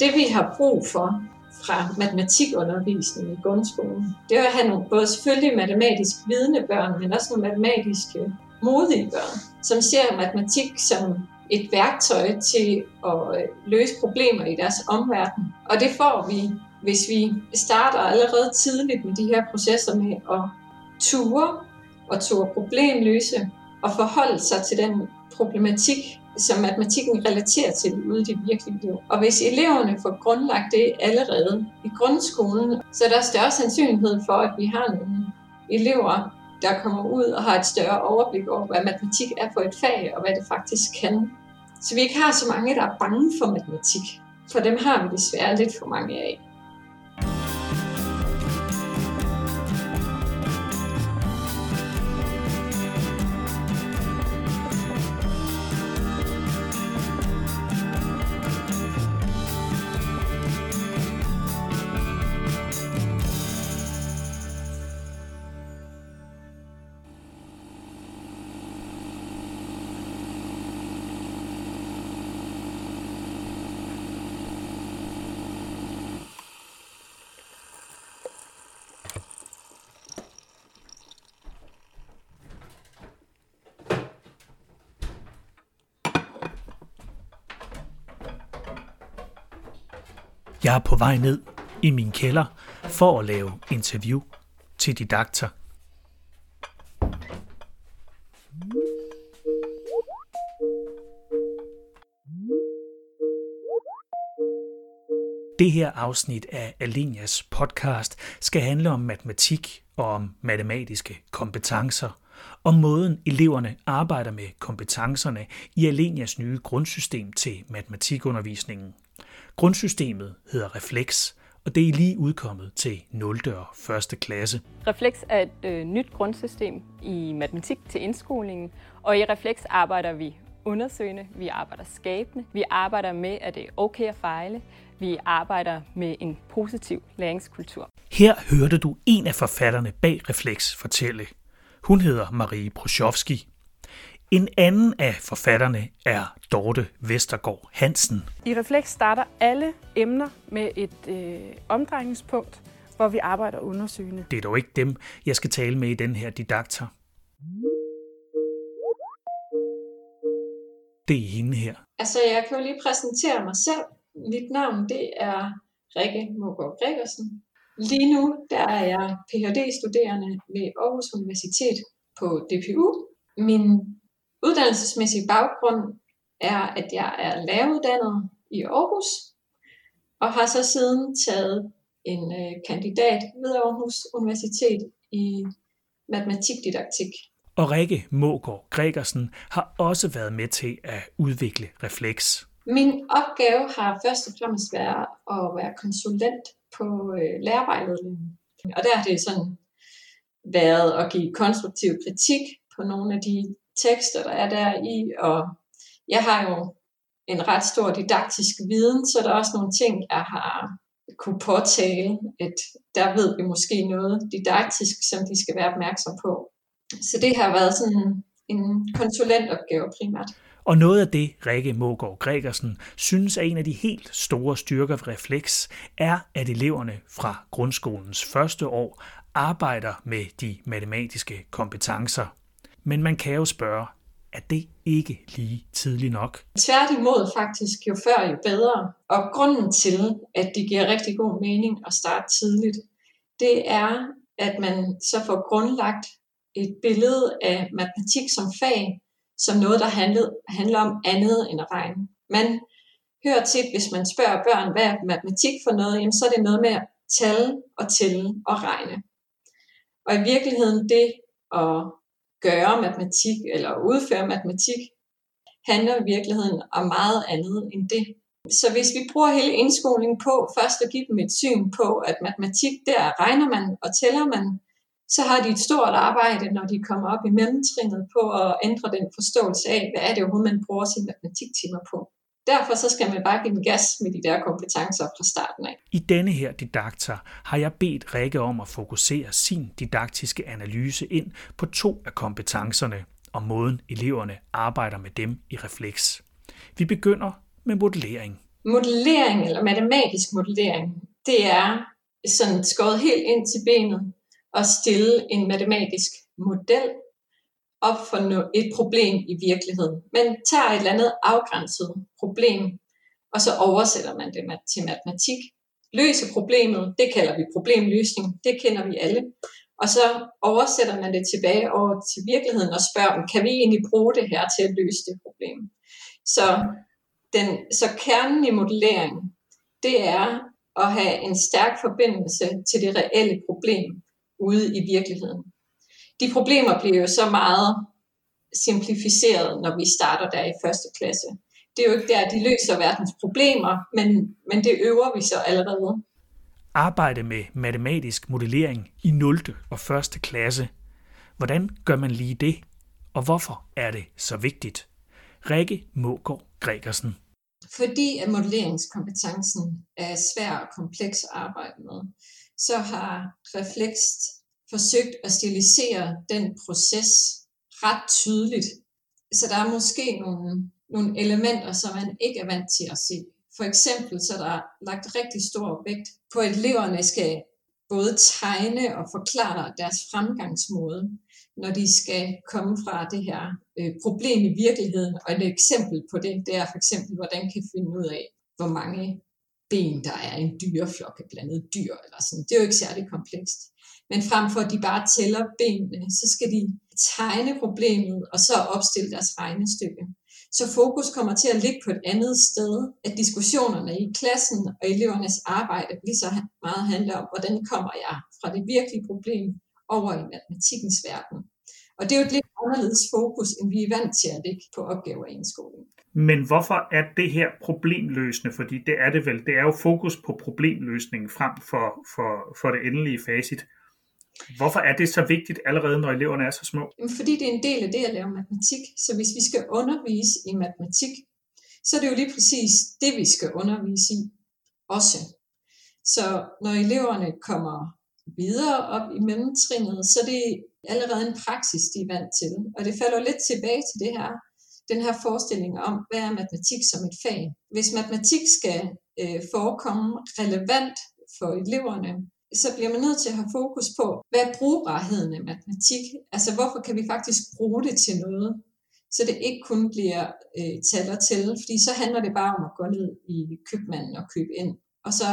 Det vi har brug for fra matematikundervisningen i grundskolen, det er at have nogle både selvfølgelig matematisk vidende børn, men også nogle matematisk modige børn, som ser matematik som et værktøj til at øh, løse problemer i deres omverden. Og det får vi, hvis vi starter allerede tidligt med de her processer med at ture og ture problemløse og forholde sig til den problematik, som matematikken relaterer til ude i det virkelige liv. Og hvis eleverne får grundlagt det allerede i grundskolen, så er der større sandsynlighed for, at vi har nogle elever, der kommer ud og har et større overblik over, hvad matematik er for et fag, og hvad det faktisk kan. Så vi ikke har så mange, der er bange for matematik. For dem har vi desværre lidt for mange af. Jeg er på vej ned i min kælder for at lave interview til didakter. Det her afsnit af Alenias podcast skal handle om matematik og om matematiske kompetencer, og måden eleverne arbejder med kompetencerne i Alenias nye grundsystem til matematikundervisningen. Grundsystemet hedder Reflex, og det er lige udkommet til 0. og 1. klasse. Reflex er et øh, nyt grundsystem i matematik til indskolingen, og i Reflex arbejder vi undersøgende, vi arbejder skabende, vi arbejder med, at det er okay at fejle, vi arbejder med en positiv læringskultur. Her hørte du en af forfatterne bag Reflex fortælle. Hun hedder Marie Proschowski. En anden af forfatterne er Dorte Vestergaard Hansen. I Refleks starter alle emner med et øh, omdrejningspunkt, hvor vi arbejder undersøgende. Det er dog ikke dem, jeg skal tale med i den her didakter. Det er hende her. Altså, jeg kan jo lige præsentere mig selv. Mit navn, det er Rikke Mågaard Gregersen. Lige nu, der er jeg Ph.D.-studerende ved Aarhus Universitet på DPU. Min uddannelsesmæssige baggrund er, at jeg er læreruddannet i Aarhus, og har så siden taget en øh, kandidat ved Aarhus Universitet i matematikdidaktik. Og Rikke Mågaard Gregersen har også været med til at udvikle Refleks. Min opgave har først og fremmest været at være konsulent på øh, lærervejledningen. Og der har det sådan været at give konstruktiv kritik på nogle af de tekster, der er der i, og jeg har jo en ret stor didaktisk viden, så der er også nogle ting, jeg har kunne påtale, at der ved vi måske noget didaktisk, som de skal være opmærksom på. Så det har været sådan en konsulentopgave primært. Og noget af det, Rikke Mågaard Gregersen synes er en af de helt store styrker ved Reflex, er, at eleverne fra grundskolens første år arbejder med de matematiske kompetencer. Men man kan jo spørge, er det ikke lige tidligt nok? Tværtimod faktisk, jo før jo bedre. Og grunden til, at det giver rigtig god mening at starte tidligt, det er, at man så får grundlagt et billede af matematik som fag, som noget, der handler, handler om andet end at regne. Man hører tit, hvis man spørger børn, hvad er matematik for noget, jamen, så er det noget med at tale og tælle og regne. Og i virkeligheden det at gøre matematik eller udføre matematik, handler i virkeligheden om meget andet end det. Så hvis vi bruger hele indskolingen på først at give dem et syn på, at matematik, der regner man og tæller man, så har de et stort arbejde, når de kommer op i mellemtrinnet på at ændre den forståelse af, hvad er det overhovedet, man bruger sine matematiktimer på. Derfor så skal man bare give den gas med de der kompetencer fra starten af. I denne her didakter har jeg bedt Rikke om at fokusere sin didaktiske analyse ind på to af kompetencerne og måden eleverne arbejder med dem i refleks. Vi begynder med modellering. Modellering eller matematisk modellering, det er sådan skåret helt ind til benet og stille en matematisk model op for et problem i virkeligheden. Man tager et eller andet afgrænset problem, og så oversætter man det til matematik. Løser problemet, det kalder vi problemløsning, det kender vi alle. Og så oversætter man det tilbage over til virkeligheden og spørger kan vi egentlig bruge det her til at løse det problem? Så, den, så kernen i modellering, det er at have en stærk forbindelse til det reelle problem ude i virkeligheden. De problemer bliver jo så meget simplificeret, når vi starter der i første klasse. Det er jo ikke der, de løser verdens problemer, men, men det øver vi så allerede arbejde med matematisk modellering i 0. og 1. klasse. Hvordan gør man lige det, og hvorfor er det så vigtigt? Rikke Mågaard Gregersen. Fordi at modelleringskompetencen er svær og kompleks at arbejde med, så har Reflex forsøgt at stilisere den proces ret tydeligt. Så der er måske nogle, nogle elementer, som man ikke er vant til at se. For eksempel så er der lagt rigtig stor vægt på, at eleverne skal både tegne og forklare deres fremgangsmåde, når de skal komme fra det her øh, problem i virkeligheden. Og et eksempel på det, det er for eksempel, hvordan kan finde ud af, hvor mange ben der er i en dyreflok af blandet dyr. Eller sådan. Det er jo ikke særlig komplekst. Men frem for at de bare tæller benene, så skal de tegne problemet og så opstille deres regnestykke. Så fokus kommer til at ligge på et andet sted, at diskussionerne i klassen og elevernes arbejde lige så meget handler om, hvordan kommer jeg fra det virkelige problem over i matematikkens verden. Og det er jo et lidt anderledes fokus, end vi er vant til at ligge på opgaver i en skole. Men hvorfor er det her problemløsende? Fordi det er det vel. Det er jo fokus på problemløsning frem for, for, for det endelige facit. Hvorfor er det så vigtigt allerede, når eleverne er så små? Fordi det er en del af det at lave matematik. Så hvis vi skal undervise i matematik, så er det jo lige præcis det, vi skal undervise i også. Så når eleverne kommer videre op i mellemtrinnet, så er det allerede en praksis, de er vant til. Og det falder lidt tilbage til det her, den her forestilling om, hvad er matematik som et fag. Hvis matematik skal øh, forekomme relevant for eleverne, så bliver man nødt til at have fokus på, hvad er brugbarheden af matematik? Altså, hvorfor kan vi faktisk bruge det til noget? Så det ikke kun bliver øh, tal og tælle, fordi så handler det bare om at gå ned i købmanden og købe ind. Og så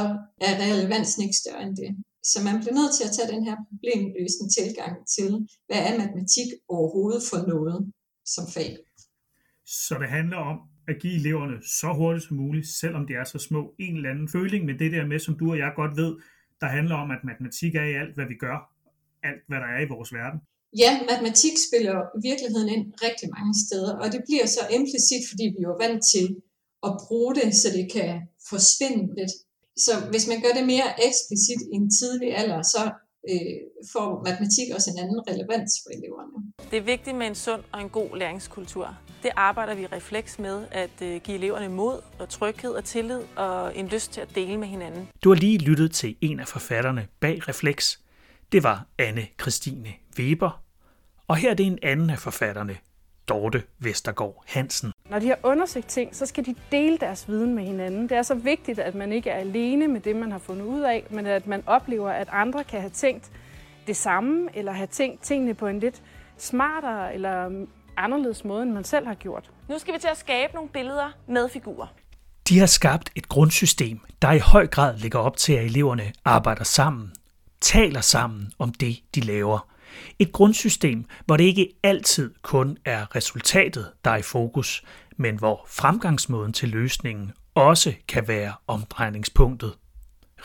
er relevansen ikke større end det. Så man bliver nødt til at tage den her problemløsende tilgang til, hvad er matematik overhovedet for noget som fag. Så det handler om at give eleverne så hurtigt som muligt, selvom de er så små, en eller anden føling med det der med, som du og jeg godt ved, der handler om, at matematik er i alt, hvad vi gør, alt, hvad der er i vores verden. Ja, matematik spiller virkeligheden ind rigtig mange steder, og det bliver så implicit, fordi vi er vant til at bruge det, så det kan forsvinde lidt. Så hvis man gør det mere eksplicit i en tidlig alder, så øh, får matematik også en anden relevans for eleverne. Det er vigtigt med en sund og en god læringskultur. Det arbejder vi refleks med at øh, give eleverne mod og tryghed og tillid og en lyst til at dele med hinanden. Du har lige lyttet til en af forfatterne bag Refleks. Det var Anne Christine Weber. Og her er det en anden af forfatterne, Dorte Vestergaard Hansen. Når de har undersøgt ting, så skal de dele deres viden med hinanden. Det er så vigtigt, at man ikke er alene med det, man har fundet ud af, men at man oplever, at andre kan have tænkt det samme, eller have tænkt tingene på en lidt smartere eller anderledes måde, end man selv har gjort. Nu skal vi til at skabe nogle billeder med figurer. De har skabt et grundsystem, der i høj grad ligger op til, at eleverne arbejder sammen, taler sammen om det, de laver. Et grundsystem, hvor det ikke altid kun er resultatet, der er i fokus, men hvor fremgangsmåden til løsningen også kan være omdrejningspunktet.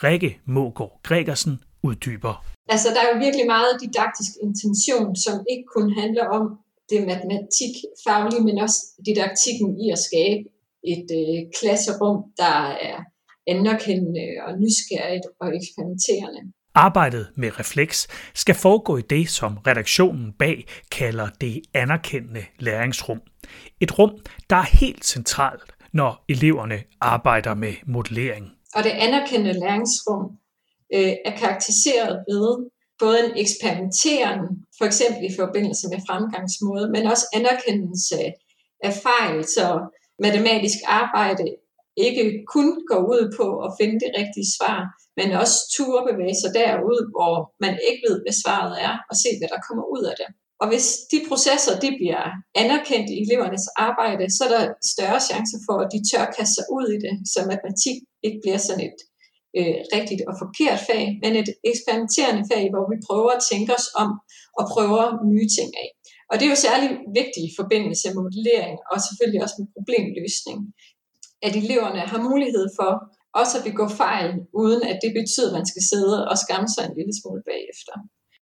Rikke Mågaard Gregersen uddyber. Altså, der er jo virkelig meget didaktisk intention, som ikke kun handler om det matematikfaglige, men også didaktikken i at skabe et øh, klasserum, der er anerkendende og nysgerrigt og eksperimenterende. Arbejdet med refleks skal foregå i det, som redaktionen bag kalder det anerkendende læringsrum. Et rum, der er helt centralt, når eleverne arbejder med modellering. Og det anerkendende læringsrum øh, er karakteriseret ved både en eksperimenteren, for eksempel i forbindelse med fremgangsmåde, men også anerkendelse af fejl, så matematisk arbejde ikke kun går ud på at finde det rigtige svar, men også turde bevæge sig derud, hvor man ikke ved, hvad svaret er, og se, hvad der kommer ud af det. Og hvis de processer de bliver anerkendt i elevernes arbejde, så er der større chance for, at de tør kaste sig ud i det, så matematik ikke bliver sådan et øh, rigtigt og forkert fag, men et eksperimenterende fag, hvor vi prøver at tænke os om og prøver nye ting af. Og det er jo særlig vigtigt i forbindelse med modellering og selvfølgelig også med problemløsning, at eleverne har mulighed for også at begå fejl, uden at det betyder, at man skal sidde og skamme sig en lille smule bagefter.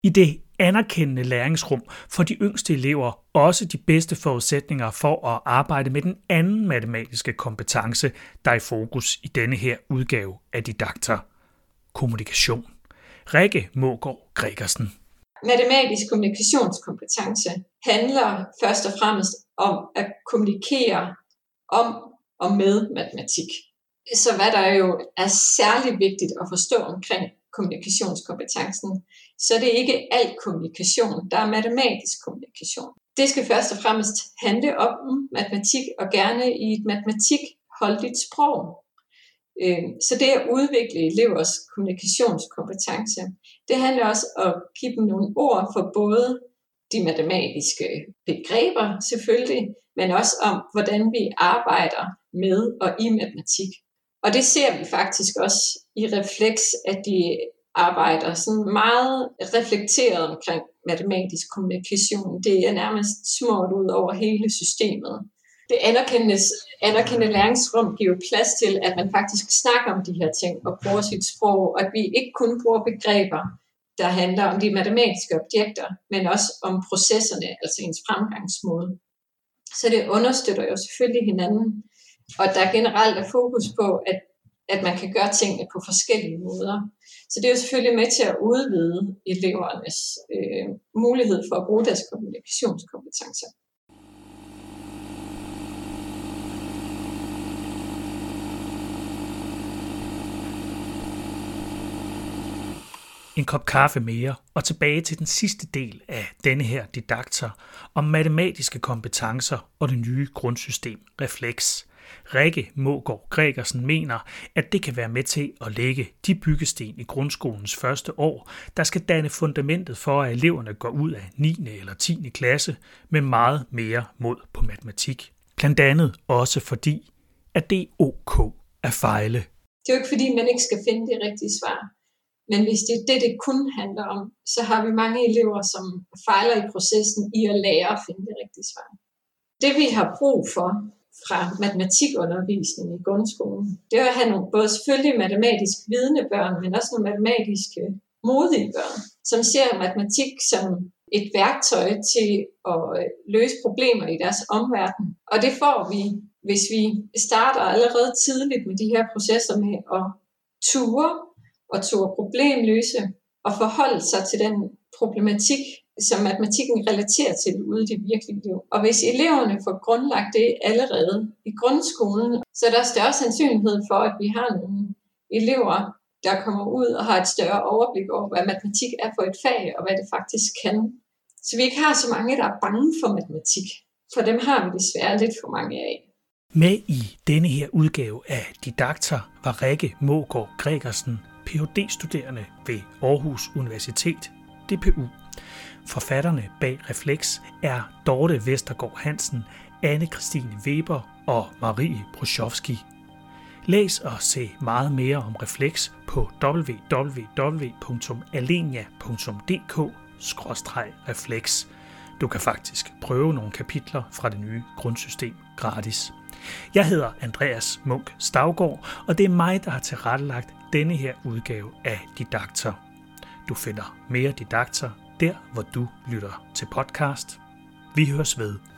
I det anerkendende læringsrum får de yngste elever også de bedste forudsætninger for at arbejde med den anden matematiske kompetence, der er i fokus i denne her udgave af Didakter. Kommunikation. Rikke Mågaard Gregersen. Matematisk kommunikationskompetence handler først og fremmest om at kommunikere om og med matematik. Så hvad der jo er særlig vigtigt at forstå omkring kommunikationskompetencen, så det er ikke al kommunikation, der er matematisk kommunikation. Det skal først og fremmest handle om matematik, og gerne i et matematikholdigt sprog. Øhm, så det at udvikle elevers kommunikationskompetence, det handler også om at give dem nogle ord for både de matematiske begreber selvfølgelig, men også om, hvordan vi arbejder med og i matematik. Og det ser vi faktisk også i refleks, at de arbejder sådan meget reflekteret omkring matematisk kommunikation. Det er nærmest smurt ud over hele systemet. Det anerkendte, anerkendte læringsrum giver plads til, at man faktisk snakker om de her ting og bruger sit sprog, og at vi ikke kun bruger begreber, der handler om de matematiske objekter, men også om processerne, altså ens fremgangsmåde. Så det understøtter jo selvfølgelig hinanden, og der generelt er fokus på, at, at man kan gøre tingene på forskellige måder. Så det er jo selvfølgelig med til at udvide elevernes øh, mulighed for at bruge deres kommunikationskompetencer. En kop kaffe mere og tilbage til den sidste del af denne her didakter om matematiske kompetencer og det nye grundsystem Reflex. Rikke Mågård Gregersen mener, at det kan være med til at lægge de byggesten i grundskolens første år, der skal danne fundamentet for, at eleverne går ud af 9. eller 10. klasse med meget mere mod på matematik. Blandt andet også fordi, at det er ok at fejle. Det er jo ikke fordi, man ikke skal finde det rigtige svar. Men hvis det er det, det kun handler om, så har vi mange elever, som fejler i processen i at lære at finde det rigtige svar. Det vi har brug for, fra matematikundervisning i grundskolen. Det er at have nogle både selvfølgelig matematisk vidende børn, men også nogle matematiske modige børn, som ser matematik som et værktøj til at øh, løse problemer i deres omverden. Og det får vi, hvis vi starter allerede tidligt med de her processer med at ture og ture problemløse og forholde sig til den problematik, som matematikken relaterer til ude i det virkelige liv. Og hvis eleverne får grundlagt det allerede i grundskolen, så er der større sandsynlighed for, at vi har nogle elever, der kommer ud og har et større overblik over, hvad matematik er for et fag, og hvad det faktisk kan. Så vi ikke har så mange, der er bange for matematik. For dem har vi desværre lidt for mange af. Med i denne her udgave af Didakter var Rikke Mågaard Gregersen, Ph.D.-studerende ved Aarhus Universitet, DPU. Forfatterne bag Reflex er Dorte Vestergaard Hansen, anne Christine Weber og Marie Bruschowski. Læs og se meget mere om Reflex på www.alenia.dk-reflex. Du kan faktisk prøve nogle kapitler fra det nye grundsystem gratis. Jeg hedder Andreas Munk Stavgård, og det er mig, der har tilrettelagt denne her udgave af Didakter. Du finder mere Didakter der, hvor du lytter til podcast. Vi høres ved.